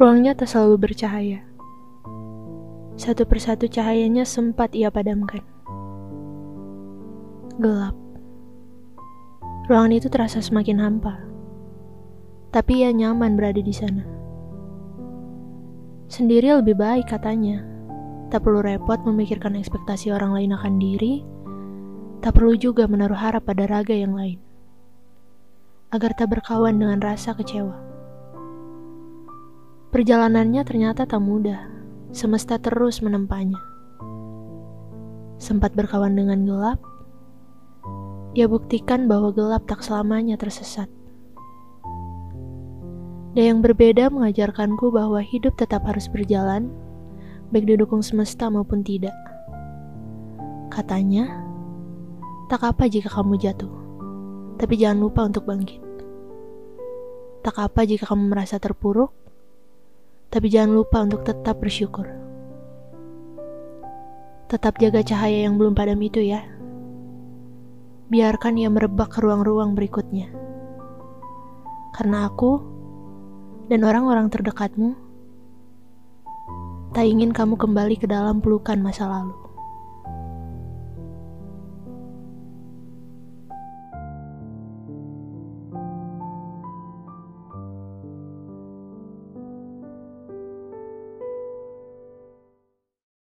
Ruangnya tak selalu bercahaya. Satu persatu cahayanya sempat ia padamkan. Gelap. Ruangan itu terasa semakin hampa. Tapi ia nyaman berada di sana. Sendiri lebih baik katanya. Tak perlu repot memikirkan ekspektasi orang lain akan diri. Tak perlu juga menaruh harap pada raga yang lain. Agar tak berkawan dengan rasa kecewa. Perjalanannya ternyata tak mudah, semesta terus menempanya. Sempat berkawan dengan gelap, ia buktikan bahwa gelap tak selamanya tersesat. Dan yang berbeda mengajarkanku bahwa hidup tetap harus berjalan, baik didukung semesta maupun tidak. Katanya, tak apa jika kamu jatuh, tapi jangan lupa untuk bangkit. Tak apa jika kamu merasa terpuruk, tapi jangan lupa untuk tetap bersyukur. Tetap jaga cahaya yang belum padam itu ya. Biarkan ia merebak ke ruang-ruang berikutnya. Karena aku dan orang-orang terdekatmu tak ingin kamu kembali ke dalam pelukan masa lalu.